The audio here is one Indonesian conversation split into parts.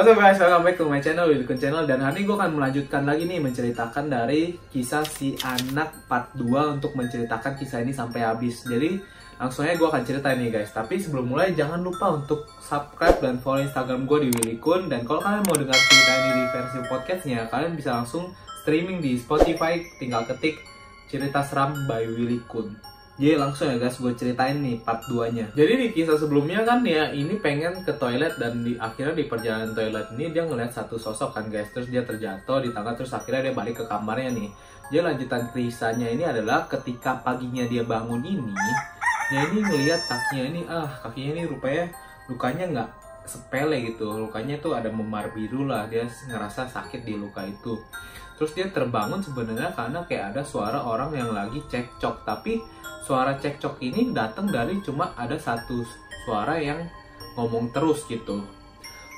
Up guys, welcome back to my channel, Wilkun Channel. Dan hari ini gue akan melanjutkan lagi nih menceritakan dari kisah si anak part 2 untuk menceritakan kisah ini sampai habis. Jadi langsung aja gue akan cerita nih guys. Tapi sebelum mulai jangan lupa untuk subscribe dan follow Instagram gue di Willikun Dan kalau kalian mau dengar cerita ini di versi podcastnya Kalian bisa langsung streaming di Spotify, tinggal ketik cerita seram by Willikun jadi langsung ya guys, gue ceritain nih part 2-nya. Jadi di kisah sebelumnya kan ya ini pengen ke toilet dan di akhirnya di perjalanan toilet ini dia ngeliat satu sosok kan guys. Terus dia terjatuh di tangga terus akhirnya dia balik ke kamarnya nih. Jadi lanjutan kisahnya ini adalah ketika paginya dia bangun ini, ya ini ngeliat kakinya ini ah kakinya ini rupanya lukanya nggak sepele gitu. Lukanya tuh ada memar biru lah. Dia ngerasa sakit di luka itu. Terus dia terbangun sebenarnya karena kayak ada suara orang yang lagi cekcok tapi suara cekcok ini datang dari cuma ada satu suara yang ngomong terus gitu.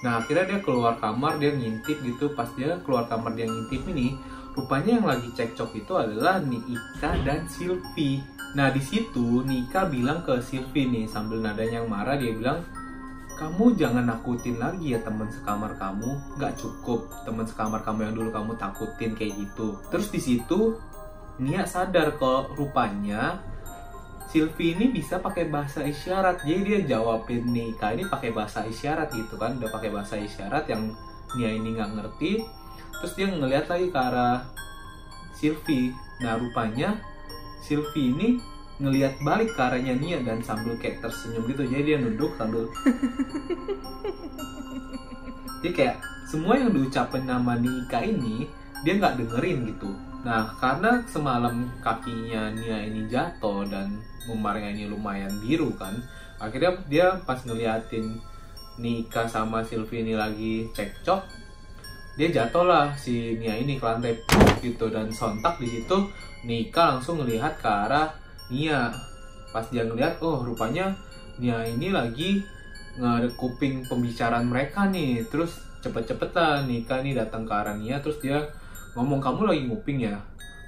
Nah akhirnya dia keluar kamar dia ngintip gitu pas dia keluar kamar dia ngintip ini rupanya yang lagi cekcok itu adalah Nika dan Silvi. Nah di situ Nika bilang ke Silvi nih sambil nadanya yang marah dia bilang kamu jangan nakutin lagi ya teman sekamar kamu nggak cukup teman sekamar kamu yang dulu kamu takutin kayak gitu terus di situ Nia sadar kok rupanya Silvi ini bisa pakai bahasa isyarat. Jadi dia jawabin Nika ini pakai bahasa isyarat gitu kan. Udah pakai bahasa isyarat yang Nia ini nggak ngerti. Terus dia ngeliat lagi ke arah Silvi nah rupanya Silvi ini ngelihat balik ke arahnya Nia dan sambil kayak tersenyum gitu. Jadi dia nunduk sambil jadi kayak semua yang diucapin nama Nika ini dia nggak dengerin gitu Nah, karena semalam kakinya Nia ini jatuh dan memarnya ini lumayan biru kan, akhirnya dia pas ngeliatin Nika sama Sylvie ini lagi cekcok, dia jatuh lah si Nia ini ke lantai gitu dan sontak di situ Nika langsung ngelihat ke arah Nia. Pas dia ngelihat, oh rupanya Nia ini lagi ngekuping pembicaraan mereka nih. Terus cepet-cepet lah Nika nih datang ke arah Nia, terus dia ngomong kamu lagi nguping ya?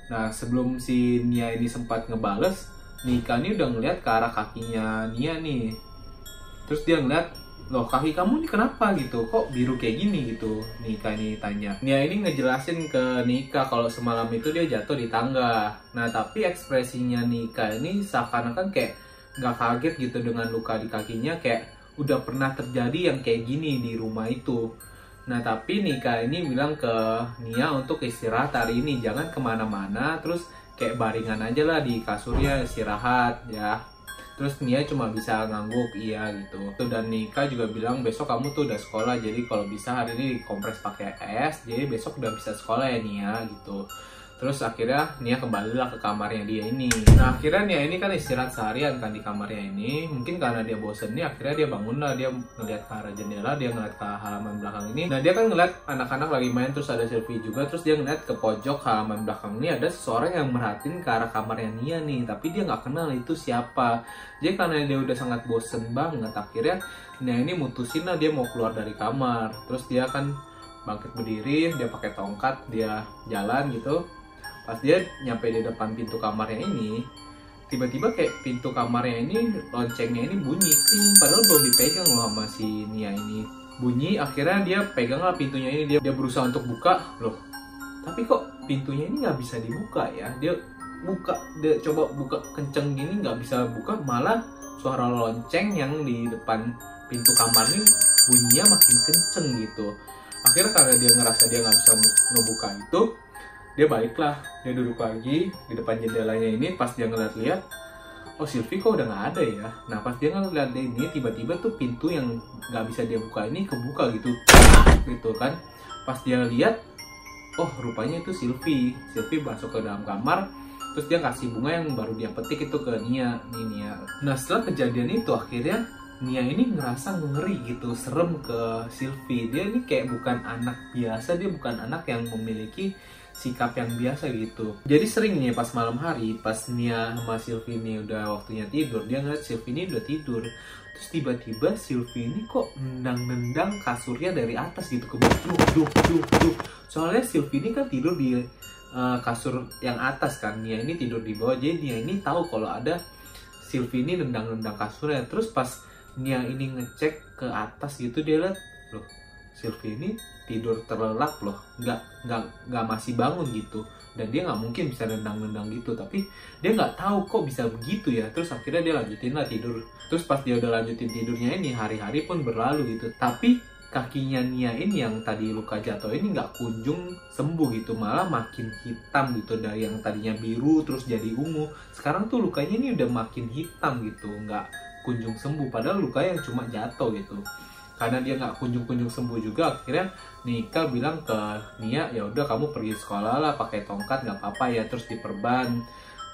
Nah sebelum si Nia ini sempat ngebales Nika ini udah ngeliat ke arah kakinya Nia nih. Terus dia ngeliat loh kaki kamu ini kenapa gitu? Kok biru kayak gini gitu? Nika ini tanya. Nia ini ngejelasin ke Nika kalau semalam itu dia jatuh di tangga. Nah tapi ekspresinya Nika ini seakan-akan kayak nggak kaget gitu dengan luka di kakinya kayak udah pernah terjadi yang kayak gini di rumah itu Nah tapi Nika ini bilang ke Nia untuk istirahat hari ini. Jangan ke mana-mana terus kayak baringan aja lah di kasurnya istirahat ya. Terus Nia cuma bisa ngangguk iya gitu. Dan Nika juga bilang besok kamu tuh udah sekolah jadi kalau bisa hari ini kompres pakai es jadi besok udah bisa sekolah ya Nia gitu Terus akhirnya Nia kembalilah ke kamarnya dia ini. Nah akhirnya Nia ini kan istirahat seharian kan di kamarnya ini. Mungkin karena dia bosen nih akhirnya dia bangun lah dia ngeliat ke arah jendela, dia ngeliat ke halaman belakang ini. Nah dia kan ngeliat anak-anak lagi main terus ada selfie juga. Terus dia ngeliat ke pojok halaman belakang ini ada seseorang yang merhatiin ke arah kamarnya Nia nih. Tapi dia nggak kenal itu siapa. Jadi karena dia udah sangat bosen banget akhirnya Nia ini mutusin lah dia mau keluar dari kamar. Terus dia kan bangkit berdiri, dia pakai tongkat, dia jalan gitu pas dia nyampe di depan pintu kamarnya ini tiba-tiba kayak pintu kamarnya ini loncengnya ini bunyi ting. Padahal belum dipegang loh sama si Nia ini. Bunyi akhirnya dia pegang lah pintunya ini. Dia dia berusaha untuk buka. Loh tapi kok pintunya ini nggak bisa dibuka ya? Dia buka dia coba buka kenceng gini nggak bisa buka. Malah suara lonceng yang di depan pintu kamar ini bunyinya makin kenceng gitu. Akhirnya karena dia ngerasa dia nggak bisa ngebuka itu dia baiklah dia duduk lagi di depan jendelanya ini pas dia ngeliat-liat oh Sylvie kok udah nggak ada ya? Nah pas dia ngeliat ini tiba-tiba tuh pintu yang nggak bisa dia buka ini kebuka gitu. Gitu kan. Pas dia lihat oh rupanya itu Sylvie. Sylvie masuk ke dalam kamar terus dia kasih bunga yang baru dia petik itu ke Nia nih Nia. Nah setelah kejadian itu akhirnya Nia ini ngerasa ngeri gitu serem ke Sylvie. Dia ini kayak bukan anak biasa dia bukan anak yang memiliki sikap yang biasa gitu. Jadi sering nih pas malam hari, pas Nia sama Sylvie ini udah waktunya tidur, dia ngeliat Sylvie ini udah tidur. Terus tiba-tiba Sylvie ini kok nendang-nendang kasurnya dari atas gitu ke bawah. Duh, duh, duh, duh. Soalnya Sylvie ini kan tidur di uh, kasur yang atas kan. Nia ini tidur di bawah. Jadi Nia ini tahu kalau ada Sylvie ini nendang-nendang kasurnya. Terus pas Nia ini ngecek ke atas gitu dia lihat, loh Sylvie ini tidur terlelap loh nggak nggak nggak masih bangun gitu. Dan dia nggak mungkin bisa nendang-nendang gitu tapi dia nggak tahu kok bisa begitu ya. Terus akhirnya dia lanjutin lah tidur. Terus pas dia udah lanjutin tidurnya ini hari-hari pun berlalu gitu. Tapi kakinya Nia ini yang tadi luka jatuh ini nggak kunjung sembuh gitu. Malah makin hitam gitu dari yang tadinya biru terus jadi ungu. Sekarang tuh lukanya ini udah makin hitam gitu nggak kunjung sembuh. Padahal luka yang cuma jatuh gitu karena dia nggak kunjung-kunjung sembuh juga akhirnya Nika bilang ke Nia ya udah kamu pergi sekolah lah pakai tongkat nggak apa-apa ya terus diperban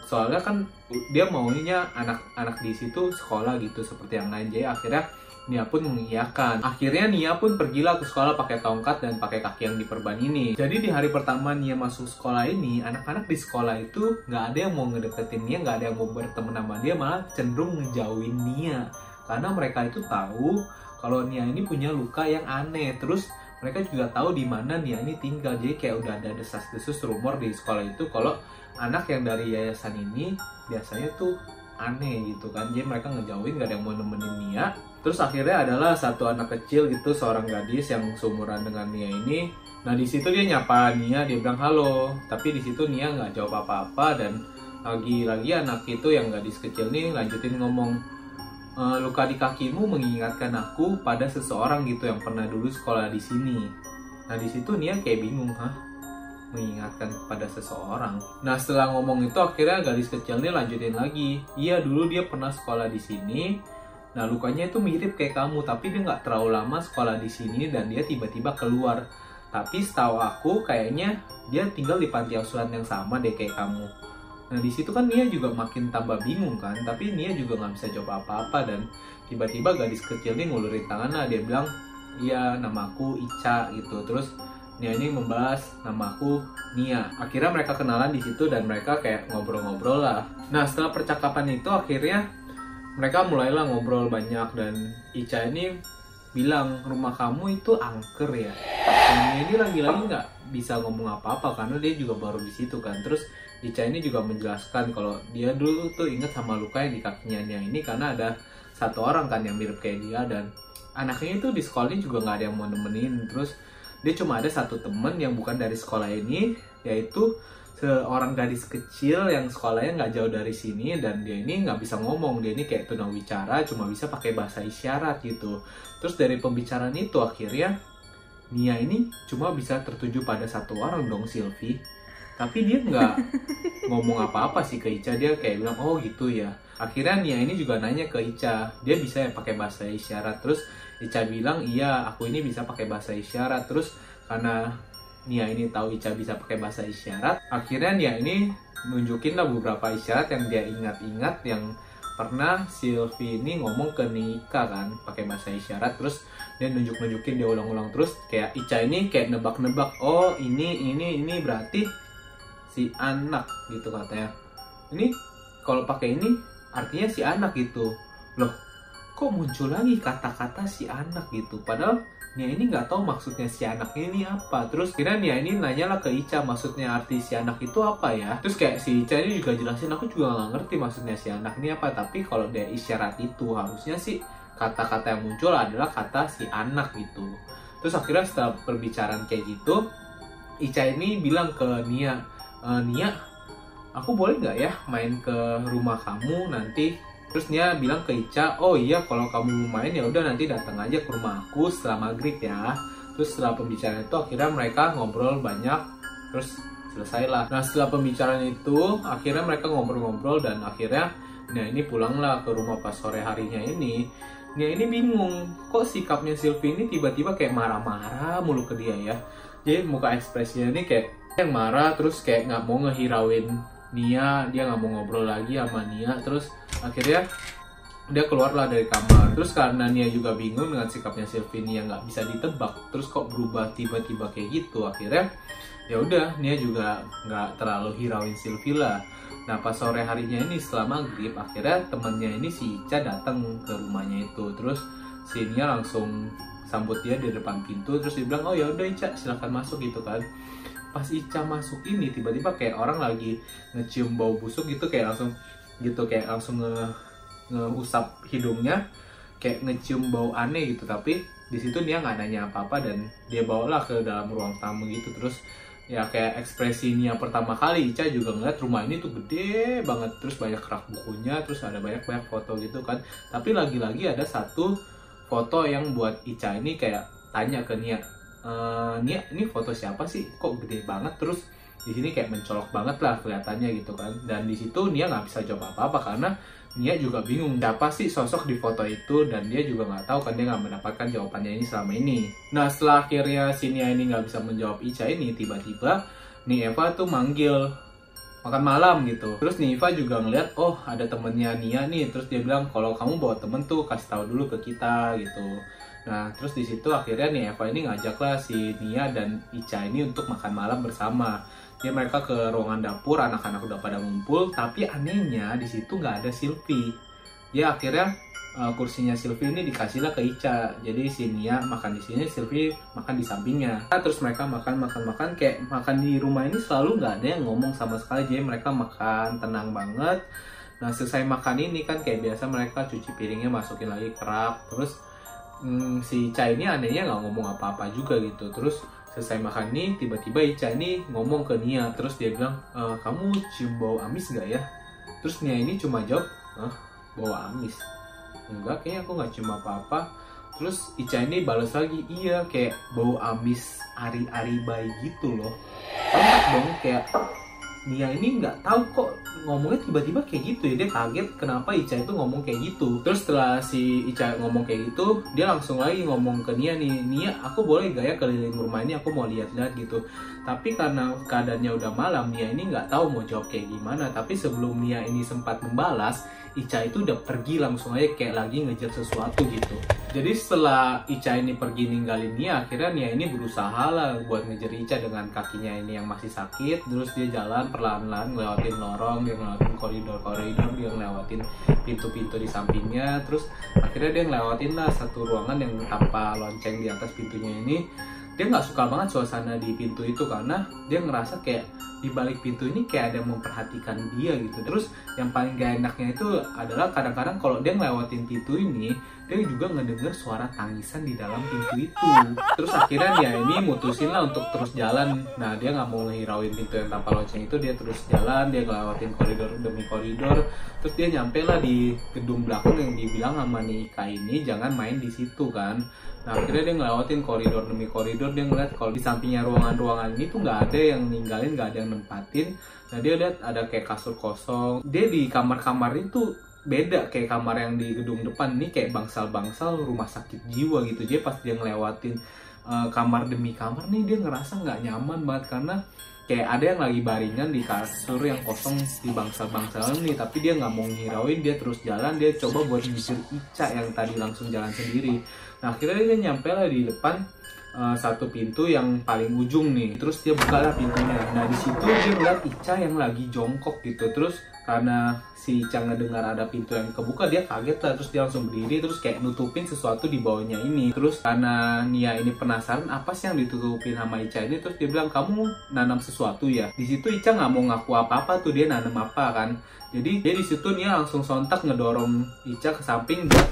soalnya kan dia maunya anak-anak di situ sekolah gitu seperti yang lain jadi akhirnya Nia pun mengiyakan. Akhirnya Nia pun pergilah ke sekolah pakai tongkat dan pakai kaki yang diperban ini. Jadi di hari pertama Nia masuk sekolah ini, anak-anak di sekolah itu nggak ada yang mau ngedeketin Nia, nggak ada yang mau berteman sama dia, malah cenderung ngejauhin Nia. Karena mereka itu tahu kalau Nia ini punya luka yang aneh. Terus mereka juga tahu di mana Nia ini tinggal. Jadi kayak udah ada desas-desus rumor di sekolah itu kalau anak yang dari yayasan ini biasanya tuh aneh gitu kan jadi mereka ngejauhin gak ada yang mau nemenin Nia terus akhirnya adalah satu anak kecil gitu seorang gadis yang seumuran dengan Nia ini nah di situ dia nyapa Nia dia bilang halo tapi di situ Nia nggak jawab apa-apa dan lagi-lagi anak itu yang gadis kecil nih lanjutin ngomong e, luka di kakimu mengingatkan aku pada seseorang gitu yang pernah dulu sekolah di sini nah di situ Nia kayak bingung hah mengingatkan kepada seseorang. Nah setelah ngomong itu akhirnya gadis kecil ini lanjutin lagi. Iya dulu dia pernah sekolah di sini. Nah lukanya itu mirip kayak kamu tapi dia nggak terlalu lama sekolah di sini dan dia tiba-tiba keluar. Tapi setahu aku kayaknya dia tinggal di panti asuhan yang sama deh kayak kamu. Nah di situ kan Nia juga makin tambah bingung kan, tapi Nia juga nggak bisa jawab apa-apa dan tiba-tiba gadis kecil ini ngulurin tangannya dia bilang, iya namaku Ica gitu. Terus Nia ini membahas nama aku Nia. Akhirnya mereka kenalan di situ dan mereka kayak ngobrol-ngobrol lah. Nah setelah percakapan itu akhirnya mereka mulailah ngobrol banyak dan Ica ini bilang rumah kamu itu angker ya. Nia ini lagi-lagi nggak bisa ngomong apa-apa karena dia juga baru di situ kan. Terus Ica ini juga menjelaskan kalau dia dulu tuh inget sama luka yang di kakinya Nia ini karena ada satu orang kan yang mirip kayak dia dan anaknya itu di sekolah ini juga nggak ada yang mau nemenin. Terus dia cuma ada satu temen yang bukan dari sekolah ini yaitu seorang gadis kecil yang sekolahnya nggak jauh dari sini dan dia ini nggak bisa ngomong. Dia ini kayak tunawicara cuma bisa pakai bahasa isyarat gitu. Terus dari pembicaraan itu akhirnya Nia ini cuma bisa tertuju pada satu orang dong Silvi tapi dia nggak ngomong apa-apa sih ke Ica. Dia kayak bilang oh gitu ya. Akhirnya Nia ini juga nanya ke Ica. Dia bisa ya pakai bahasa isyarat. Terus Ica bilang iya aku ini bisa pakai bahasa isyarat. Terus karena Nia ini tahu Ica bisa pakai bahasa isyarat akhirnya Nia ini nunjukin lah beberapa isyarat yang dia ingat-ingat yang pernah Sylvie ini ngomong ke Nika kan pakai bahasa isyarat. Terus dia nunjuk-nunjukin dia ulang-ulang. Terus kayak Ica ini kayak nebak-nebak oh ini ini ini berarti si anak gitu katanya. Ini kalau pakai ini artinya si anak gitu. Loh kok muncul lagi kata-kata si anak gitu? Padahal Nia ini nggak tahu maksudnya si anak ini apa. Terus kira Nia ini nanya lah ke Ica maksudnya arti si anak itu apa ya? Terus kayak si Ica ini juga jelasin aku juga nggak ngerti maksudnya si anak ini apa. Tapi kalau dia isyarat itu harusnya sih kata-kata yang muncul adalah kata si anak gitu. Terus akhirnya setelah perbicaraan kayak gitu Ica ini bilang ke Nia e, Nia aku boleh nggak ya main ke rumah kamu nanti Terus Nia bilang ke Ica, oh iya kalau kamu mau main ya udah nanti datang aja ke rumah aku setelah maghrib ya. Terus setelah pembicaraan itu akhirnya mereka ngobrol banyak, terus selesailah. Nah setelah pembicaraan itu akhirnya mereka ngobrol-ngobrol dan akhirnya Nia ini pulanglah ke rumah pas sore harinya ini. Nia ini bingung, kok sikapnya Sylvie ini tiba-tiba kayak marah-marah mulu ke dia ya. Jadi muka ekspresinya ini kayak yang marah terus kayak nggak mau ngehirauin Nia dia nggak mau ngobrol lagi sama Nia terus akhirnya dia keluarlah dari kamar. Terus karena Nia juga bingung dengan sikapnya Sylvie yang nggak bisa ditebak. Terus kok berubah tiba-tiba kayak gitu? Akhirnya ya udah Nia juga nggak terlalu hirauin Sylvie lah. Nah pas sore harinya ini setelah maghrib akhirnya temennya ini si Ica datang ke rumahnya itu. Terus si Nia langsung sambut dia di depan pintu. Terus dia bilang oh ya udah Ica silahkan masuk gitu kan pas Ica masuk ini tiba-tiba kayak orang lagi ngecium bau busuk gitu kayak langsung gitu kayak langsung nge ngeusap hidungnya kayak ngecium bau aneh gitu. Tapi di situ dia nggak nanya apa-apa dan dia bawalah ke dalam ruang tamu gitu. Terus ya kayak ekspresi Nia pertama kali Ica juga ngeliat rumah ini tuh gede banget. Terus banyak rak bukunya terus ada banyak banyak foto gitu kan. Tapi lagi-lagi ada satu foto yang buat Ica ini kayak tanya ke Nia Nia ini foto siapa sih kok gede banget terus di sini kayak mencolok banget lah kelihatannya gitu kan dan di situ Nia nggak bisa jawab apa-apa karena Nia juga bingung siapa sih sosok di foto itu dan dia juga nggak tahu kan dia nggak mendapatkan jawabannya ini selama ini. Nah setelah akhirnya si Nia ini nggak bisa menjawab Ica ini tiba-tiba nih Eva tuh manggil makan malam gitu. Terus nih Eva juga ngeliat oh ada temennya Nia nih terus dia bilang kalau kamu bawa temen tuh kasih tahu dulu ke kita gitu. Nah terus di situ akhirnya nih Eva ini ngajaklah si Nia dan Ica ini untuk makan malam bersama. Dia mereka ke ruangan dapur anak-anak udah pada ngumpul tapi anehnya di situ nggak ada Silvi ya akhirnya uh, kursinya Silvi ini dikasihlah ke Ica. Jadi si Nia makan di sini Silvi makan di sampingnya. Nah, terus mereka makan makan makan kayak makan di rumah ini selalu nggak ada yang ngomong sama sekali. Jadi mereka makan tenang banget. Nah selesai makan ini kan kayak biasa mereka cuci piringnya masukin lagi kerak terus hmm, si Ica ini anehnya nggak ngomong apa-apa juga gitu. Terus selesai makan nih tiba-tiba Ica nih ngomong ke Nia. Terus dia bilang e, kamu cium bau amis gak ya? Terus Nia ini cuma jawab ah bau amis? Enggak kayaknya aku nggak cium apa-apa. Terus Ica ini balas lagi iya kayak bau amis ari-ari bayi gitu loh. Kamu dong kayak Nia ini nggak tahu kok ngomongnya tiba-tiba kayak gitu ya. Dia kaget kenapa Ica itu ngomong kayak gitu. Terus setelah si Ica ngomong kayak gitu dia langsung lagi ngomong ke Nia nih Nia aku boleh gak ya keliling rumah ini? Aku mau lihat-lihat gitu. Tapi karena keadaannya udah malam Nia ini nggak tahu mau jawab kayak gimana. Tapi sebelum Nia ini sempat membalas Ica itu udah pergi langsung aja kayak lagi ngejar sesuatu gitu. Jadi setelah Ica ini pergi ninggalin Nia, akhirnya Nia ini berusaha lah buat ngejar Ica dengan kakinya ini yang masih sakit. Terus dia jalan perlahan-lahan ngelewatin lorong, dia ngelewatin koridor-koridor, dia ngelewatin pintu-pintu di sampingnya. Terus akhirnya dia ngelewatin lah satu ruangan yang tanpa lonceng di atas pintunya ini. Dia nggak suka banget suasana di pintu itu karena dia ngerasa kayak di balik pintu ini kayak ada yang memperhatikan dia gitu terus yang paling gak enaknya itu adalah kadang-kadang kalau dia ngelewatin pintu ini dia juga ngedenger suara tangisan di dalam pintu itu. Terus akhirnya dia ini mutusin lah untuk terus jalan. Nah dia nggak mau ngehirauin pintu yang tanpa lonceng itu dia terus jalan dia ngelewatin koridor demi koridor. Terus dia nyampe lah di gedung belakang yang dibilang sama Nika ini jangan main di situ kan. Nah akhirnya dia ngelewatin koridor demi koridor dia ngeliat kalau di sampingnya ruangan-ruangan ini tuh nggak ada yang ninggalin nggak ada yang nempatin. Nah dia lihat ada kayak kasur kosong. Dia di kamar-kamar itu beda kayak kamar yang di gedung depan ini kayak bangsal-bangsal rumah sakit jiwa gitu. Jadi pas dia ngelewatin uh, kamar demi kamar nih dia ngerasa nggak nyaman banget. Karena kayak ada yang lagi baringan di kasur yang kosong di bangsal-bangsal nih tapi dia nggak mau ngirauin dia terus jalan dia coba buat nyisir Ica yang tadi langsung jalan sendiri. Nah akhirnya dia nyampe lah di depan uh, satu pintu yang paling ujung nih. Terus dia buka lah pintunya. Nah di situ dia ngeliat Ica yang lagi jongkok gitu. Terus karena si Ica ngedengar ada pintu yang kebuka dia kaget lah. Terus dia langsung berdiri terus kayak nutupin sesuatu di bawahnya ini. Terus karena Nia ini penasaran apa sih yang ditutupin sama Ica ini? Terus dia bilang kamu nanam sesuatu ya? Di situ Ica nggak mau ngaku apa apa tuh dia nanam apa kan. Jadi dia di situ Nia langsung sontak ngedorong Ica ke samping buat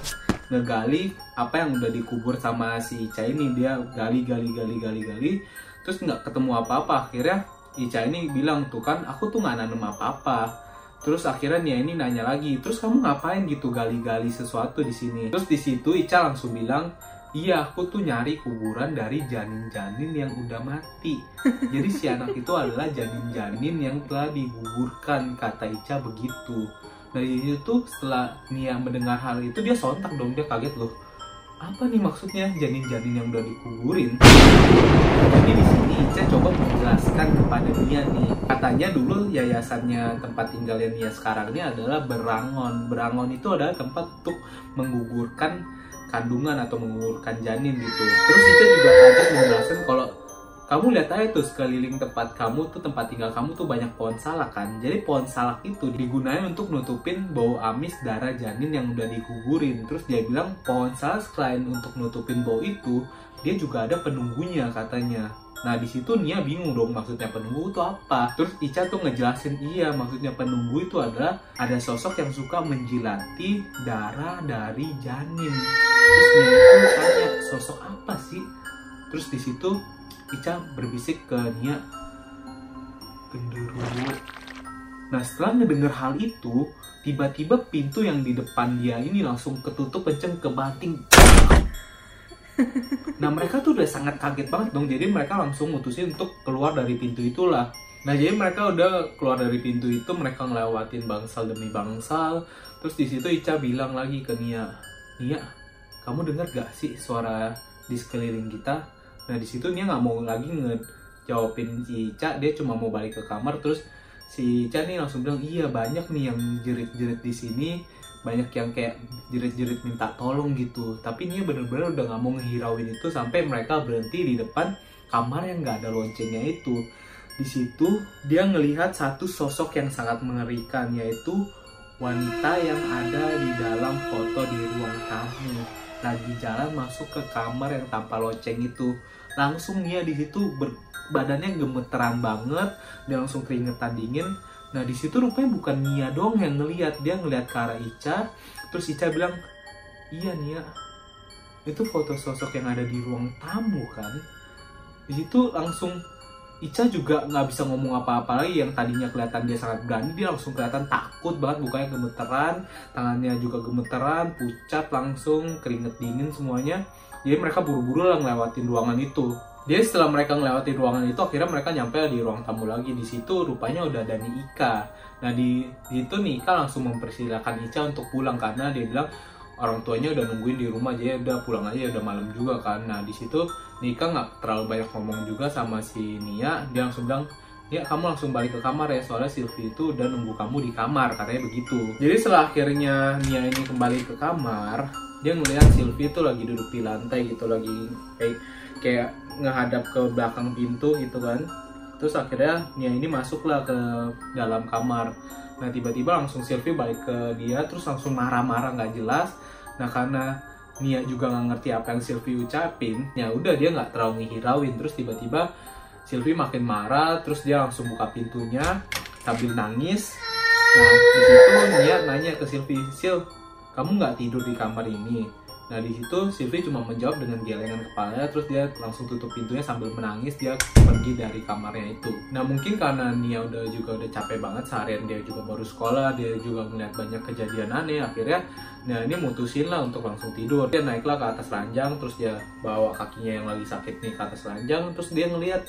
ngegali apa yang udah dikubur sama si Ica ini. Dia gali gali gali gali gali terus nggak ketemu apa-apa. Akhirnya Ica ini bilang tuh kan aku tuh nggak nanam apa-apa Terus akhirnya Nia ini nanya lagi, terus kamu ngapain gitu gali-gali sesuatu di sini? Terus di situ Ica langsung bilang, iya aku tuh nyari kuburan dari janin-janin yang udah mati. Jadi si anak itu adalah janin-janin yang telah digugurkan, kata Ica begitu. Dari situ setelah Nia mendengar hal itu dia sontak dong, dia kaget loh. Apa nih maksudnya janin-janin yang udah dikuburin? Jadi di sini Ica coba menjelaskan kepada Nia nih katanya dulu yayasannya tempat tinggalnya Nia sekarang ini adalah Berangon. Berangon itu adalah tempat untuk menggugurkan kandungan atau menggugurkan janin gitu. Terus itu juga ada menjelaskan kalau kamu lihat aja tuh sekeliling tempat kamu tuh tempat tinggal kamu tuh banyak pohon salak kan. Jadi pohon salak itu digunakan untuk nutupin bau amis darah janin yang udah digugurin. Terus dia bilang pohon salak selain untuk nutupin bau itu, dia juga ada penunggunya katanya. Nah di situ Nia bingung dong maksudnya penunggu itu apa. Terus Ica tuh ngejelasin iya maksudnya penunggu itu adalah ada sosok yang suka menjilati darah dari janin. Terus Nia itu tanya sosok apa sih? Terus di situ Ica berbisik ke Nia genderuwo. Nah setelah ngedenger hal itu, tiba-tiba pintu yang di depan dia ini langsung ketutup kenceng ke bating. Nah mereka tuh udah sangat kaget banget dong, jadi mereka langsung mutusin untuk keluar dari pintu itulah. Nah jadi mereka udah keluar dari pintu itu, mereka ngelewatin bangsal demi bangsal. Terus di situ Ica bilang lagi ke Nia, Nia, kamu dengar gak sih suara di sekeliling kita? Nah di situ Nia nggak mau lagi ngejawabin si Ica, dia cuma mau balik ke kamar. Terus si Ica nih langsung bilang, iya banyak nih yang jerit-jerit di sini banyak yang kayak jerit-jerit minta tolong gitu. Tapi ini bener-bener udah nggak mau ngehirauin itu sampai mereka berhenti di depan kamar yang nggak ada loncengnya itu. Di situ dia ngelihat satu sosok yang sangat mengerikan yaitu wanita yang ada di dalam foto di ruang tamu. Lagi jalan masuk ke kamar yang tanpa lonceng itu langsung dia di situ badannya gemeteran banget dia langsung keringetan dingin Nah di situ rupanya bukan Nia dong yang ngelihat, dia ngelihat ke arah Ica, terus Ica bilang, iya Nia, itu foto sosok yang ada di ruang tamu kan. Di situ langsung Ica juga nggak bisa ngomong apa-apa lagi yang tadinya kelihatan dia sangat berani, dia langsung kelihatan takut banget, bukanya gemeteran, tangannya juga gemeteran, pucat langsung, keringet dingin semuanya. Jadi mereka buru-buru lah ngelewatin ruangan itu. Dia setelah mereka melewati ruangan itu akhirnya mereka nyampe di ruang tamu lagi. Di situ rupanya udah ada Nika. Nah di, di itu Nika langsung mempersilahkan Ica untuk pulang karena dia bilang orang tuanya udah nungguin di rumah jadi udah pulang aja udah malam juga kan. Nah di situ Nika nggak terlalu banyak ngomong juga sama si Nia. Dia langsung bilang ya kamu langsung balik ke kamar ya soalnya Sylvie itu udah nunggu kamu di kamar katanya begitu. Jadi setelah akhirnya Nia ini kembali ke kamar dia ngeliat Sylvie itu lagi duduk di lantai gitu lagi kayak kayak ngehadap ke belakang pintu gitu kan. Terus akhirnya Nia ini masuklah ke dalam kamar. Nah tiba-tiba langsung Sylvie balik ke dia terus langsung marah-marah nggak jelas. Nah karena Nia juga nggak ngerti apa yang Sylvie ucapin ya udah dia nggak terlalu ngihirauin. Terus tiba-tiba Sylvie makin marah terus dia langsung buka pintunya sambil nangis. Nah di situ Nia nanya ke Sylvie Sil kamu nggak tidur di kamar ini Nah di situ Sylvie cuma menjawab dengan gelengan kepalanya terus dia langsung tutup pintunya sambil menangis dia pergi dari kamarnya itu. Nah mungkin karena Nia udah juga udah capek banget seharian dia juga baru sekolah dia juga melihat banyak kejadian aneh akhirnya nah ini mutusin lah untuk langsung tidur dia naiklah ke atas ranjang terus dia bawa kakinya yang lagi sakit nih ke atas ranjang terus dia ngelihat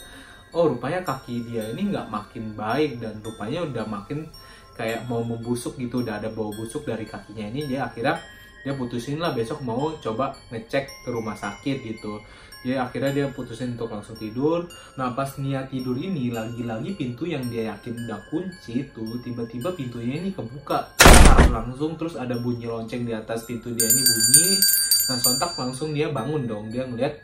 oh rupanya kaki dia ini nggak makin baik dan rupanya udah makin kayak mau membusuk gitu udah ada bau busuk dari kakinya ini dia akhirnya dia putusin lah besok mau coba ngecek ke rumah sakit gitu. Ya akhirnya dia putusin untuk langsung tidur. Nah pas niat tidur ini lagi-lagi pintu yang dia yakin udah kunci tuh tiba-tiba pintunya ini kebuka. Langsung terus ada bunyi lonceng di atas pintu dia ini bunyi. Nah sontak langsung dia bangun dong. Dia ngeliat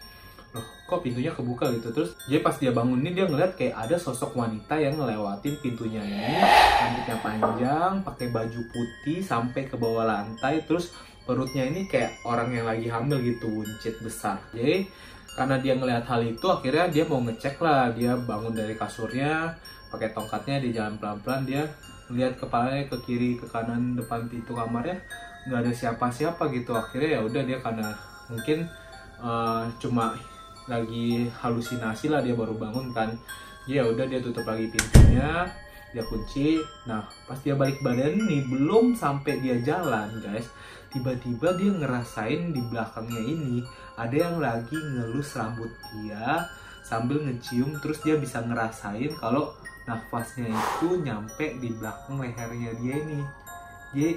loh kok pintunya kebuka gitu? Terus jadi pas dia bangun ini dia ngeliat kayak ada sosok wanita yang ngelewatin pintunya ini. Rambutnya panjang pakai baju putih sampai ke bawah lantai. Terus perutnya ini kayak orang yang lagi hamil gitu buncit besar. Jadi karena dia ngelihat hal itu akhirnya dia mau ngecek lah. Dia bangun dari kasurnya pakai tongkatnya di jalan pelan-pelan. Dia melihat kepalanya ke kiri ke kanan depan pintu kamarnya. Nggak ada siapa-siapa gitu. Akhirnya ya udah dia karena mungkin uh, cuma lagi halusinasi lah dia baru bangun kan. Ya udah dia tutup lagi pintunya dia kunci. Nah pas dia balik badan nih belum sampai dia jalan guys tiba-tiba dia ngerasain di belakangnya ini ada yang lagi ngelus rambut dia sambil ngecium terus dia bisa ngerasain kalau nafasnya itu nyampe di belakang lehernya dia ini. Jadi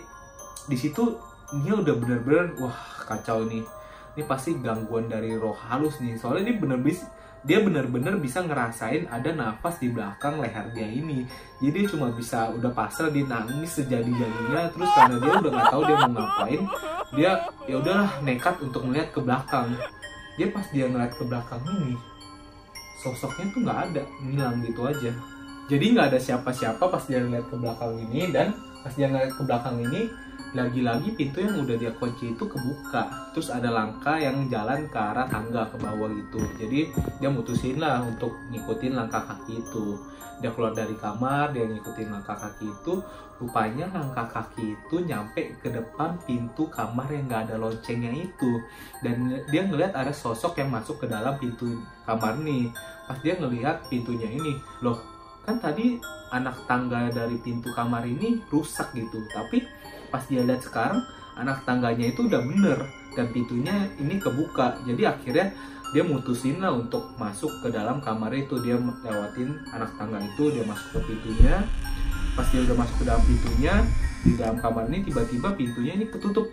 di situ dia udah bener-bener wah kacau nih ini pasti gangguan dari roh halus nih. Soalnya ini bener-bener dia benar-benar bisa ngerasain ada nafas di belakang leher dia ini. Jadi dia cuma bisa udah pasrah dia nangis sejadi-jadinya. Terus karena dia udah nggak tahu dia mau ngapain dia ya udahlah nekat untuk melihat ke belakang. Dia pas dia ngeliat ke belakang ini sosoknya tuh nggak ada ngilang gitu aja. Jadi nggak ada siapa-siapa pas dia ngeliat ke belakang ini dan pas dia ngeliat ke belakang ini lagi-lagi pintu yang udah dia kunci itu kebuka. Terus ada langkah yang jalan ke arah tangga ke bawah gitu. Jadi dia mutusin lah untuk ngikutin langkah kaki itu. Dia keluar dari kamar dia ngikutin langkah kaki itu. Rupanya langkah kaki itu nyampe ke depan pintu kamar yang gak ada loncengnya itu. Dan dia ngeliat ada sosok yang masuk ke dalam pintu kamar nih. Pas dia ngelihat pintunya ini loh kan tadi anak tangga dari pintu kamar ini rusak gitu. Tapi pas dia lihat sekarang anak tangganya itu udah bener dan pintunya ini kebuka. Jadi akhirnya dia mutusin lah untuk masuk ke dalam kamar itu. Dia lewatin anak tangga itu dia masuk ke pintunya. Pas dia udah masuk ke dalam pintunya di dalam kamar ini tiba-tiba pintunya ini ketutup.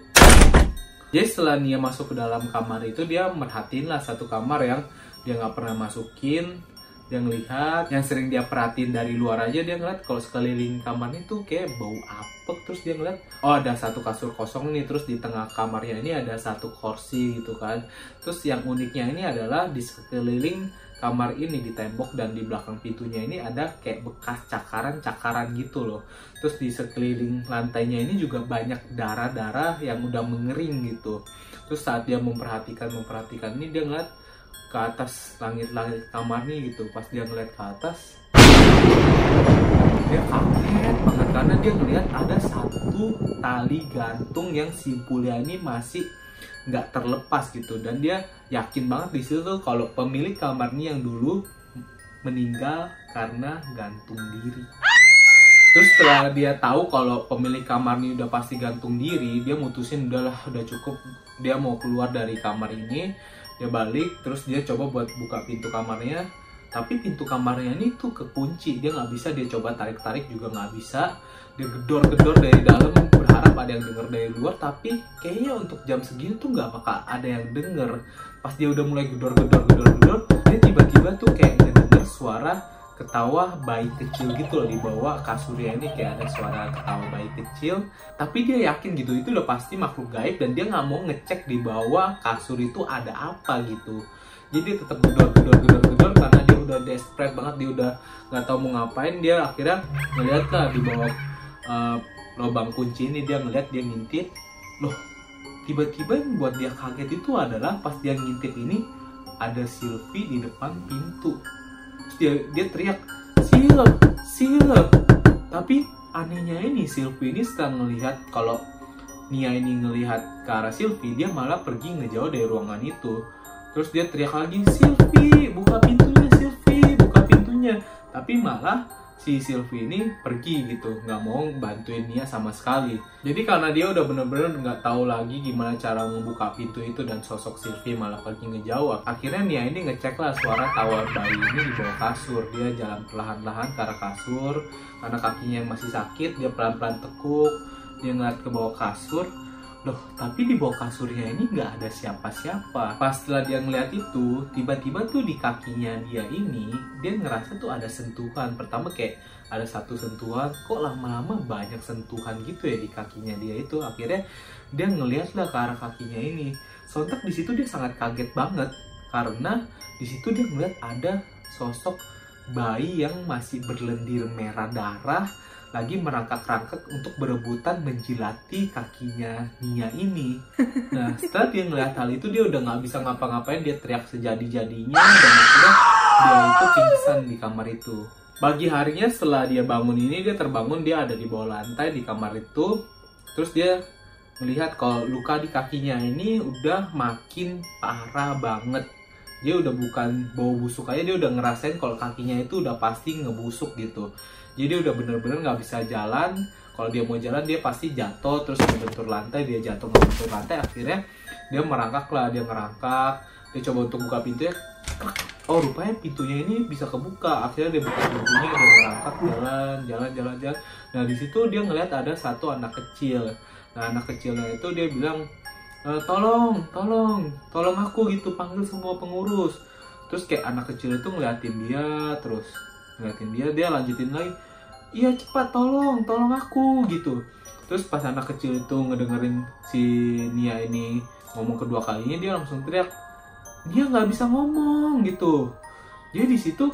Jadi setelah dia masuk ke dalam kamar itu dia merhatiin lah satu kamar yang dia nggak pernah masukin dia ngelihat yang sering dia perhatiin dari luar aja dia ngeliat kalau sekeliling kamarnya tuh kayak bau apek terus dia ngeliat oh ada satu kasur kosong nih terus di tengah kamarnya ini ada satu kursi gitu kan. Terus yang uniknya ini adalah di sekeliling kamar ini di tembok dan di belakang pintunya ini ada kayak bekas cakaran-cakaran gitu loh. Terus di sekeliling lantainya ini juga banyak darah-darah yang udah mengering gitu. Terus saat dia memperhatikan memperhatikan ini dia ngeliat ke atas langit-langit kamarnya gitu. Pas dia ngeliat ke atas dia kaget banget karena dia ngeliat ada satu tali gantung yang simpulnya ini masih nggak terlepas gitu. Dan dia yakin banget di situ tuh kalau pemilik kamarnya yang dulu meninggal karena gantung diri. Terus setelah dia tahu kalau pemilik kamarnya udah pasti gantung diri, dia mutusin udahlah udah cukup, dia mau keluar dari kamar ini dia balik terus dia coba buat buka pintu kamarnya. Tapi pintu kamarnya ini tuh kekunci. Dia nggak bisa dia coba tarik tarik juga nggak bisa. Dia gedor gedor dari dalam berharap ada yang denger dari luar. Tapi kayaknya untuk jam segini tuh nggak bakal ada yang denger. Pas dia udah mulai gedor gedor gedor gedor dia tiba-tiba tuh kayak denger suara ketawa bayi kecil gitu loh di bawah kasurnya ini kayak ada suara ketawa bayi kecil. Tapi dia yakin gitu itu udah pasti makhluk gaib dan dia nggak mau ngecek di bawah kasur itu ada apa gitu. Jadi tetap gedor gedor gedor gedor karena dia udah desperate banget dia udah nggak tahu mau ngapain dia akhirnya ngeliat lah di bawah uh, lubang kunci ini dia ngeliat dia ngintip. Loh tiba-tiba yang buat dia kaget itu adalah pas dia ngintip ini ada Sylvie di depan pintu dia dia teriak sil sil tapi anehnya ini Sylvie ini setelah ngelihat kalau Nia ini ngelihat ke arah Sylvie dia malah pergi ngejauh dari ruangan itu. Terus dia teriak lagi Sylvie buka pintunya Sylvie buka pintunya. Tapi malah si Sylvie ini pergi gitu nggak mau bantuin Nia sama sekali. Jadi karena dia udah bener-bener nggak tahu lagi gimana cara membuka pintu itu dan sosok Sylvie malah pergi ngejauh. Akhirnya Nia ini ngecek lah suara tawa bayi ini di bawah kasur. Dia jalan perlahan-lahan ke arah kasur karena kakinya masih sakit dia pelan-pelan tekuk dia ngeliat ke bawah kasur loh tapi di bawah kasurnya ini nggak ada siapa-siapa. Pas setelah dia ngeliat itu tiba-tiba tuh di kakinya dia ini dia ngerasa tuh ada sentuhan. Pertama kayak ada satu sentuhan kok lama-lama banyak sentuhan gitu ya di kakinya dia itu. Akhirnya dia ngeliat lah ke arah kakinya ini. Sontak di situ dia sangat kaget banget karena di situ dia ngeliat ada sosok bayi yang masih berlendir merah darah lagi merangkak-rangkak untuk berebutan menjilati kakinya Nia ini. Nah, setelah dia ngeliat hal itu, dia udah nggak bisa ngapa-ngapain, dia teriak sejadi-jadinya, dan akhirnya dia itu pingsan di kamar itu. Pagi harinya setelah dia bangun ini, dia terbangun, dia ada di bawah lantai di kamar itu. Terus dia melihat kalau luka di kakinya ini udah makin parah banget. Dia udah bukan bau busuk aja, dia udah ngerasain kalau kakinya itu udah pasti ngebusuk gitu. Jadi udah bener-bener nggak bisa jalan. Kalau dia mau jalan dia pasti jatuh terus ngebentur lantai dia jatuh ngebentur lantai akhirnya dia merangkak lah dia merangkak dia coba untuk buka pintunya oh rupanya pintunya ini bisa kebuka. Akhirnya dia buka pintunya dia merangkak jalan jalan jalan jalan. Nah di situ dia ngeliat ada satu anak kecil. Nah anak kecilnya itu dia bilang e, tolong tolong tolong aku gitu panggil semua pengurus. Terus kayak anak kecil itu ngeliatin dia terus ngeliatin dia dia lanjutin lagi iya cepat tolong tolong aku gitu. Terus pas anak kecil itu ngedengerin si Nia ini ngomong kedua kalinya dia langsung teriak Nia nggak bisa ngomong gitu. Jadi di situ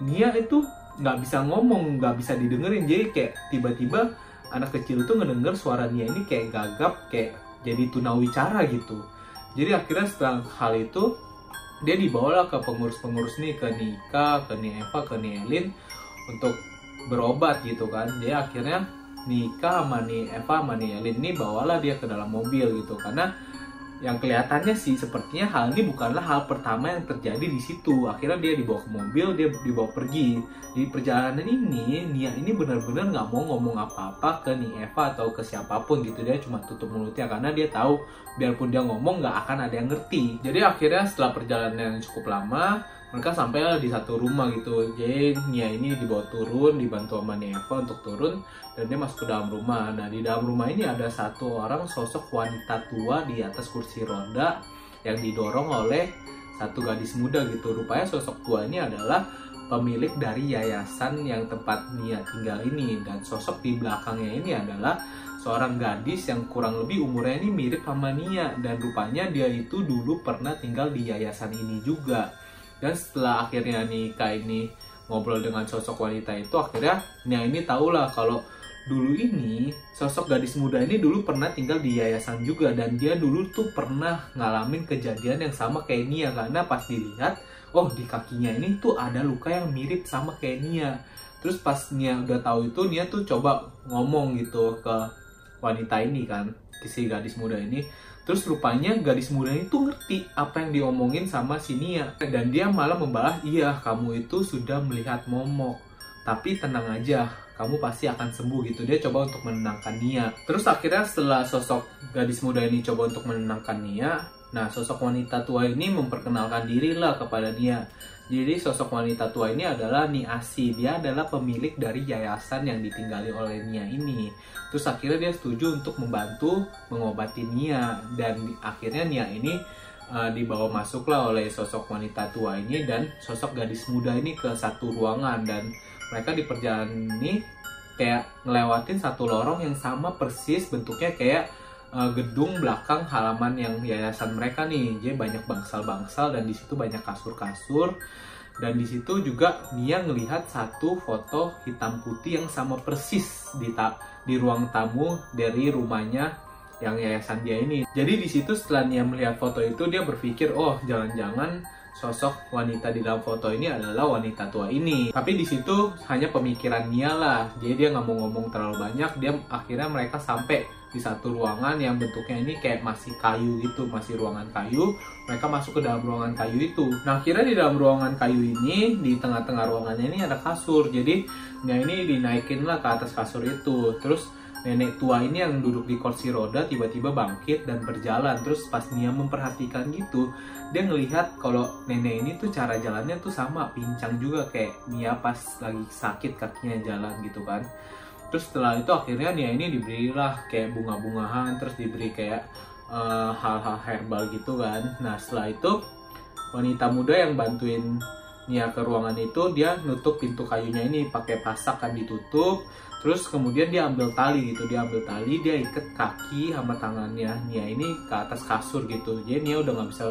Nia itu nggak bisa ngomong nggak bisa didengerin. Jadi kayak tiba-tiba anak kecil itu ngedenger suara Nia ini kayak gagap kayak jadi tunawicara gitu. Jadi akhirnya setelah hal itu dia dibawalah ke pengurus-pengurus nih ke Nika, ke Eva, ke Nielin untuk berobat gitu kan. Dia akhirnya Nika sama nih Eva sama Nielin nih bawalah dia ke dalam mobil gitu. Karena yang kelihatannya sih sepertinya hal ini bukanlah hal pertama yang terjadi di situ. Akhirnya dia dibawa ke mobil, dia dibawa pergi. Di perjalanan ini, Nia ini benar-benar nggak mau ngomong apa-apa ke Nia Eva atau ke siapa pun gitu. Dia cuma tutup mulutnya karena dia tahu biarpun dia ngomong nggak akan ada yang ngerti. Jadi akhirnya setelah perjalanan yang cukup lama, mereka sampai di satu rumah gitu. Jadi Nia ini dibawa turun dibantu sama Eva untuk turun dan dia masuk ke dalam rumah. Nah di dalam rumah ini ada satu orang sosok wanita tua di atas kursi roda yang didorong oleh satu gadis muda gitu. Rupanya sosok tua ini adalah pemilik dari yayasan yang tempat Nia tinggal ini. Dan sosok di belakangnya ini adalah seorang gadis yang kurang lebih umurnya ini mirip sama Nia. Dan rupanya dia itu dulu pernah tinggal di yayasan ini juga dan setelah akhirnya Nika ini ngobrol dengan sosok wanita itu akhirnya Nia ini tahulah kalau dulu ini sosok gadis muda ini dulu pernah tinggal di yayasan juga. Dan dia dulu tuh pernah ngalamin kejadian yang sama kayak Nia. Karena pas dilihat oh di kakinya ini tuh ada luka yang mirip sama kayak Nia. Terus pas Nia udah tahu itu Nia tuh coba ngomong gitu ke wanita ini kan si gadis muda ini Terus rupanya gadis muda itu ngerti apa yang diomongin sama si Nia. Dan dia malah membalas, iya kamu itu sudah melihat momok. Tapi tenang aja, kamu pasti akan sembuh gitu. Dia coba untuk menenangkan Nia. Terus akhirnya setelah sosok gadis muda ini coba untuk menenangkan Nia, nah sosok wanita tua ini memperkenalkan diri lah kepada Nia. Jadi sosok wanita tua ini adalah Niasi. Dia adalah pemilik dari yayasan yang ditinggali oleh Nia ini. Terus akhirnya dia setuju untuk membantu mengobati Nia dan akhirnya Nia ini uh, dibawa masuklah oleh sosok wanita tua ini dan sosok gadis muda ini ke satu ruangan dan mereka di perjalanan ini kayak ngelewatin satu lorong yang sama persis bentuknya kayak uh, gedung belakang halaman yang yayasan mereka nih. Jadi banyak bangsal-bangsal dan di situ banyak kasur-kasur. Dan di situ juga Nia ngelihat satu foto hitam putih yang sama persis di ta di ruang tamu dari rumahnya yang yayasan dia ini. Jadi di situ setelah Nia melihat foto itu dia berpikir, "Oh, jangan-jangan sosok wanita di dalam foto ini adalah wanita tua ini. Tapi di situ hanya pemikiran Nia lah. Jadi dia nggak mau ngomong terlalu banyak. Dia akhirnya mereka sampai di satu ruangan yang bentuknya ini kayak masih kayu gitu, masih ruangan kayu. Mereka masuk ke dalam ruangan kayu itu. Nah, kira di dalam ruangan kayu ini, di tengah-tengah ruangannya ini ada kasur. Jadi, Nia ini dinaikin lah ke atas kasur itu. Terus nenek tua ini yang duduk di kursi roda tiba-tiba bangkit dan berjalan terus pas Nia memperhatikan gitu dia ngelihat kalau nenek ini tuh cara jalannya tuh sama pincang juga kayak Nia pas lagi sakit kakinya jalan gitu kan terus setelah itu akhirnya Nia ini diberilah kayak bunga-bungahan terus diberi kayak eh, hal-hal uh, herbal gitu kan. Nah setelah itu wanita muda yang bantuin Nia ke ruangan itu dia nutup pintu kayunya ini pakai pasak kan ditutup. Terus kemudian dia ambil tali gitu dia ambil tali dia ikat kaki sama tangannya Nia ini ke atas kasur gitu. Jadi Nia udah nggak bisa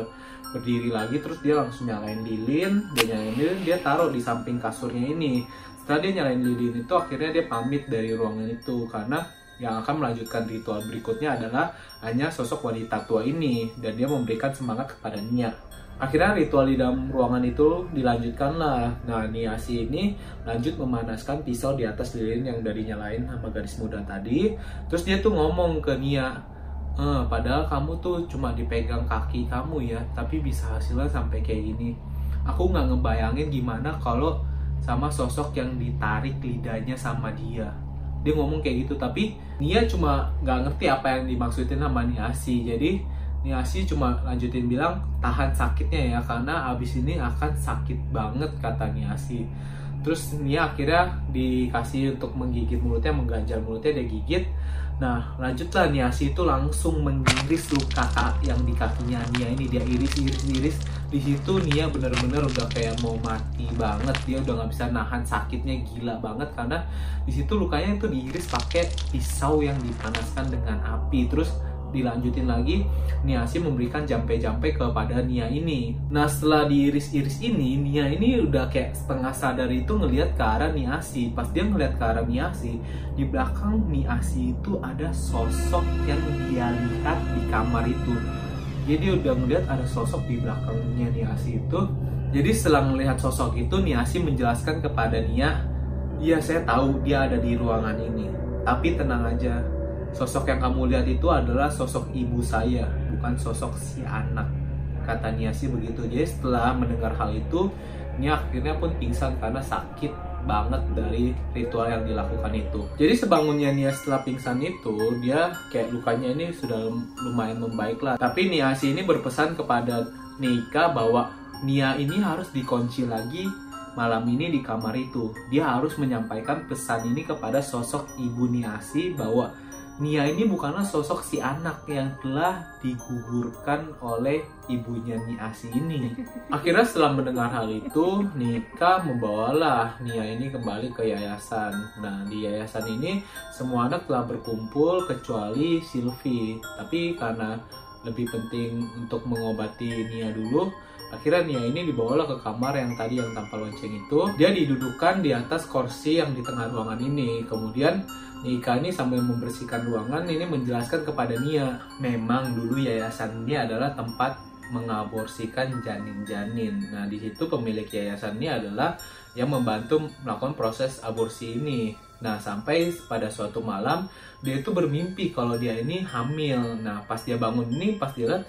berdiri lagi terus dia langsung nyalain lilin dia nyalain lilin dia taruh di samping kasurnya ini setelah dia nyalain lilin itu akhirnya dia pamit dari ruangan itu. Karena yang akan melanjutkan ritual berikutnya adalah hanya sosok wanita tua ini. Dan dia memberikan semangat kepada Nia akhirnya ritual di dalam ruangan itu dilanjutkan lah. Nah Niasi ini lanjut memanaskan pisau di atas lilin yang dari nyalain sama garis muda tadi. Terus dia tuh ngomong ke Nia e, padahal kamu tuh cuma dipegang kaki kamu ya tapi bisa hasilnya sampai kayak gini. Aku nggak ngebayangin gimana kalau sama sosok yang ditarik lidahnya sama dia dia ngomong kayak gitu tapi Nia cuma nggak ngerti apa yang dimaksudin sama Niasi jadi Niasi cuma lanjutin bilang tahan sakitnya ya karena abis ini akan sakit banget kata Niasi. Terus Nia akhirnya dikasih untuk menggigit mulutnya, mengganjal mulutnya dia gigit. Nah lanjutlah Niasi itu langsung mengiris luka yang di kakinya Nia ini dia iris iris iris. Di situ Nia bener-bener udah kayak mau mati banget. Dia udah nggak bisa nahan sakitnya gila banget karena di situ lukanya itu diiris pakai pisau yang dipanaskan dengan api. Terus dilanjutin lagi Niasi memberikan jampe-jampe kepada Nia ini. Nah setelah diiris-iris ini, Nia ini udah kayak setengah sadar itu ngelihat ke arah Niasi. Pas dia ngelihat ke arah Niasi, di belakang Niasi itu ada sosok yang dia lihat di kamar itu. Jadi udah ngelihat ada sosok di belakangnya Niasi itu. Jadi setelah melihat sosok itu, Niasi menjelaskan kepada Nia, Iya saya tahu dia ada di ruangan ini. Tapi tenang aja, sosok yang kamu lihat itu adalah sosok ibu saya, bukan sosok si anak. Kata Nia sih begitu. Jadi setelah mendengar hal itu, Nia akhirnya pun pingsan karena sakit banget dari ritual yang dilakukan itu. Jadi sebangunnya Nia setelah pingsan itu, dia kayak lukanya ini sudah lumayan membaik lah. Tapi Nia sih ini berpesan kepada Nika bahwa Nia ini harus dikunci lagi malam ini di kamar itu. Dia harus menyampaikan pesan ini kepada sosok Ibu Niasi bahwa Nia ini bukanlah sosok si anak yang telah digugurkan oleh ibunya Niasi ini. Akhirnya setelah mendengar hal itu, Nika membawalah Nia ini kembali ke yayasan. Nah, di yayasan ini semua anak telah berkumpul kecuali Sylvie. Tapi karena lebih penting untuk mengobati Nia dulu, Akhirnya Nia ini dibawalah ke kamar yang tadi yang tanpa lonceng itu. Dia didudukan di atas kursi yang di tengah ruangan ini. Kemudian Nika ini sambil membersihkan ruangan ini menjelaskan kepada Nia, memang dulu yayasan ini adalah tempat mengaborsikan janin-janin. Nah, di situ pemilik yayasan ini adalah yang membantu melakukan proses aborsi ini. Nah, sampai pada suatu malam dia itu bermimpi kalau dia ini hamil. Nah, pas dia bangun ini, pas dia lihat,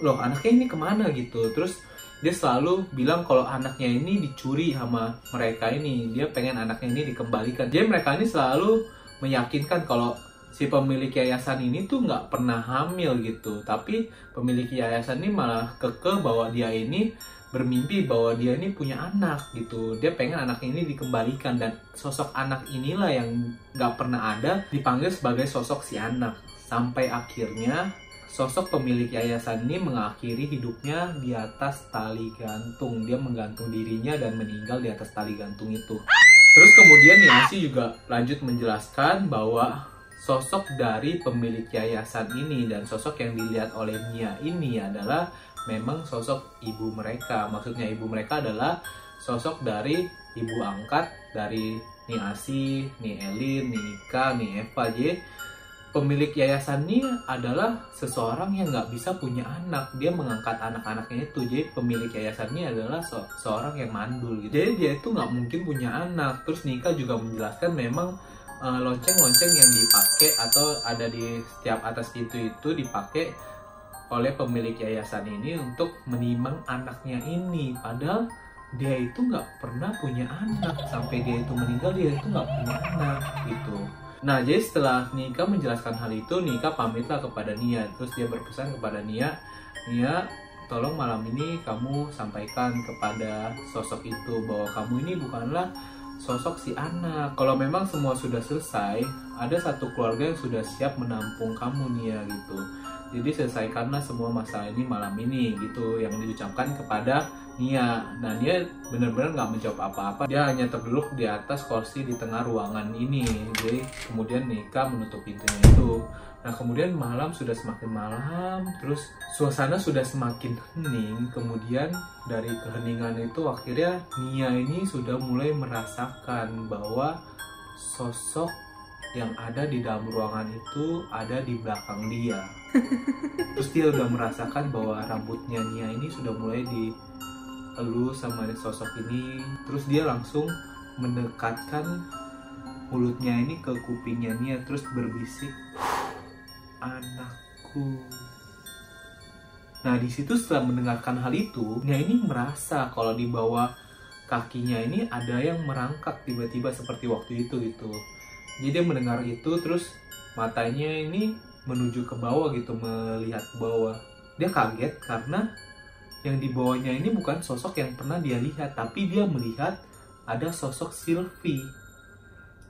loh anaknya ini ke mana gitu. Terus dia selalu bilang kalau anaknya ini dicuri sama mereka ini. Dia pengen anaknya ini dikembalikan. Jadi mereka ini selalu meyakinkan kalau si pemilik yayasan ini tuh nggak pernah hamil gitu. Tapi pemilik yayasan ini malah keke bahwa dia ini bermimpi bahwa dia ini punya anak gitu. Dia pengen anaknya ini dikembalikan dan sosok anak inilah yang nggak pernah ada dipanggil sebagai sosok si anak. Sampai akhirnya Sosok pemilik yayasan ini mengakhiri hidupnya di atas tali gantung. Dia menggantung dirinya dan meninggal di atas tali gantung itu. Terus kemudian Yansi juga lanjut menjelaskan bahwa sosok dari pemilik yayasan ini dan sosok yang dilihat oleh Nia ini adalah memang sosok ibu mereka. Maksudnya ibu mereka adalah sosok dari ibu angkat dari Niasi, Ni Elin, Ni Ika, Ni Eva. Jadi pemilik yayasan ini adalah seseorang yang nggak bisa punya anak. Dia mengangkat anak-anaknya itu. Jadi pemilik yayasan ini adalah se seorang yang mandul gitu. Jadi dia itu nggak mungkin punya anak. Terus Nika juga menjelaskan memang eh, lonceng-lonceng yang dipakai atau ada di setiap atas pintu itu dipakai oleh pemilik yayasan ini untuk menimang anaknya ini. Padahal dia itu nggak pernah punya anak. Sampai dia itu meninggal dia itu nggak punya anak gitu Nah, jadi setelah Nika menjelaskan hal itu, Nika pamitlah kepada Nia. Terus dia berpesan kepada Nia, Nia, tolong malam ini kamu sampaikan kepada sosok itu bahwa kamu ini bukanlah sosok si anak. Kalau memang semua sudah selesai, ada satu keluarga yang sudah siap menampung kamu Nia gitu jadi selesaikanlah semua masalah ini malam ini gitu yang diucapkan kepada Nia nah Nia benar-benar nggak menjawab apa-apa. Dia hanya terduduk di atas kursi di tengah ruangan ini. Jadi kemudian Nika menutup pintunya itu. Nah kemudian malam sudah semakin malam terus suasana sudah semakin hening. Kemudian dari keheningan itu akhirnya Nia ini sudah mulai merasakan bahwa sosok yang ada di dalam ruangan itu ada di belakang dia. Terus dia udah merasakan bahwa rambutnya Nia ini sudah mulai dielus sama sosok ini. Terus dia langsung mendekatkan mulutnya ini ke kupingnya Nia terus berbisik anakku. Nah di situ setelah mendengarkan hal itu, Nia ini merasa kalau di bawah kakinya ini ada yang merangkak tiba-tiba seperti waktu itu gitu jadi dia mendengar itu terus matanya ini menuju ke bawah gitu melihat ke bawah dia kaget karena yang di bawahnya ini bukan sosok yang pernah dia lihat tapi dia melihat ada sosok Sylvie.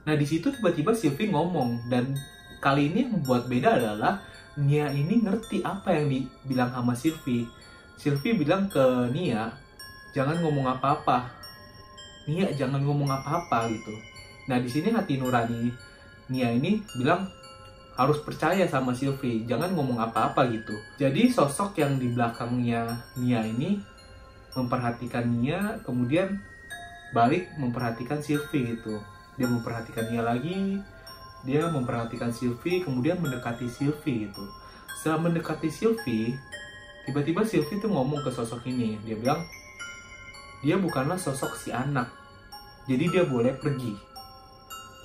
Nah di situ tiba-tiba Sylvie ngomong dan kali ini yang membuat beda adalah Nia ini ngerti apa yang dibilang sama Sylvie. Sylvie bilang ke Nia jangan ngomong apa-apa. Nia jangan ngomong apa-apa gitu. Nah di sini hati nurani. Nia ini bilang harus percaya sama Sylvie, jangan ngomong apa-apa gitu. Jadi sosok yang di belakangnya Nia ini memperhatikan Nia, kemudian balik memperhatikan Sylvie gitu. Dia memperhatikan Nia lagi, dia memperhatikan Sylvie, kemudian mendekati Sylvie gitu. Setelah mendekati Sylvie, tiba-tiba Sylvie tuh ngomong ke sosok ini. Dia bilang, dia bukanlah sosok si anak, jadi dia boleh pergi.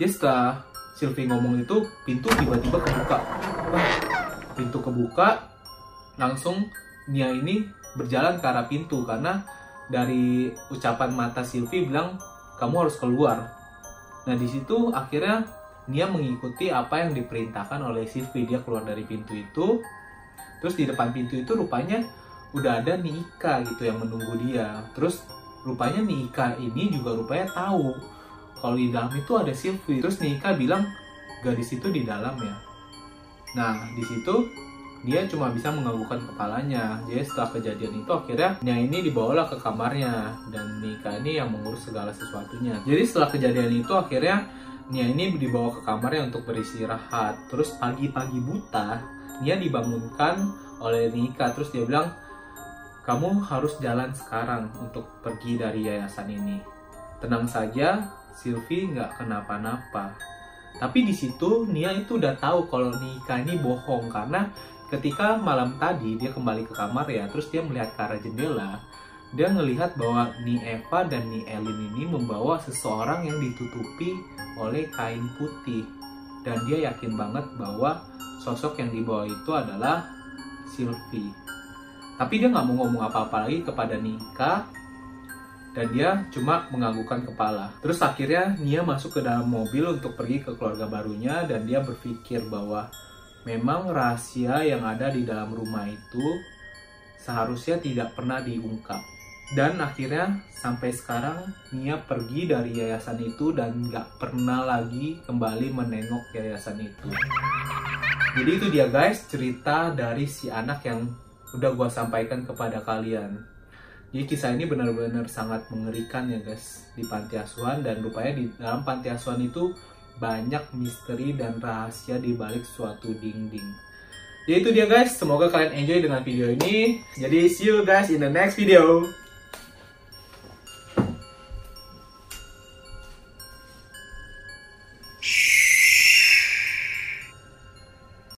Jadi setelah Sylvie ngomong itu pintu tiba-tiba kebuka. Wah, pintu kebuka langsung Nia ini berjalan ke arah pintu karena dari ucapan mata Sylvie bilang kamu harus keluar. Nah di situ akhirnya Nia mengikuti apa yang diperintahkan oleh Sylvie. Dia keluar dari pintu itu terus di depan pintu itu rupanya udah ada Nika gitu yang menunggu dia. Terus rupanya Nika ini juga rupanya tahu kalau di dalam itu ada Sylvie terus Nika bilang gadis itu di dalam ya. Nah di situ dia cuma bisa menganggukkan kepalanya. Jadi setelah kejadian itu akhirnya Nia ini dibawalah ke kamarnya. Dan Nika ini yang mengurus segala sesuatunya. Jadi setelah kejadian itu akhirnya Nia ini dibawa ke kamarnya untuk beristirahat. Terus pagi-pagi buta Nia dibangunkan oleh Nika. Terus dia bilang kamu harus jalan sekarang untuk pergi dari yayasan ini. Tenang saja Sylvie nggak kenapa-napa. Tapi di situ Nia itu udah tahu kalau Nika ini bohong karena ketika malam tadi dia kembali ke kamar ya, terus dia melihat ke arah jendela, dia ngelihat bahwa Ni Eva dan Ni Elin ini membawa seseorang yang ditutupi oleh kain putih dan dia yakin banget bahwa sosok yang dibawa itu adalah Sylvie. Tapi dia nggak mau ngomong apa-apa lagi kepada Nika dan dia cuma menganggukkan kepala. Terus akhirnya Nia masuk ke dalam mobil untuk pergi ke keluarga barunya dan dia berpikir bahwa memang rahasia yang ada di dalam rumah itu seharusnya tidak pernah diungkap. Dan akhirnya sampai sekarang Nia pergi dari yayasan itu dan nggak pernah lagi kembali menengok yayasan itu. Jadi itu dia guys cerita dari si anak yang udah gue sampaikan kepada kalian. Jadi kisah ini benar-benar sangat mengerikan ya guys di panti asuhan dan rupanya di dalam panti asuhan itu banyak misteri dan rahasia di balik suatu dinding. Jadi itu dia guys, semoga kalian enjoy dengan video ini. Jadi see you guys in the next video.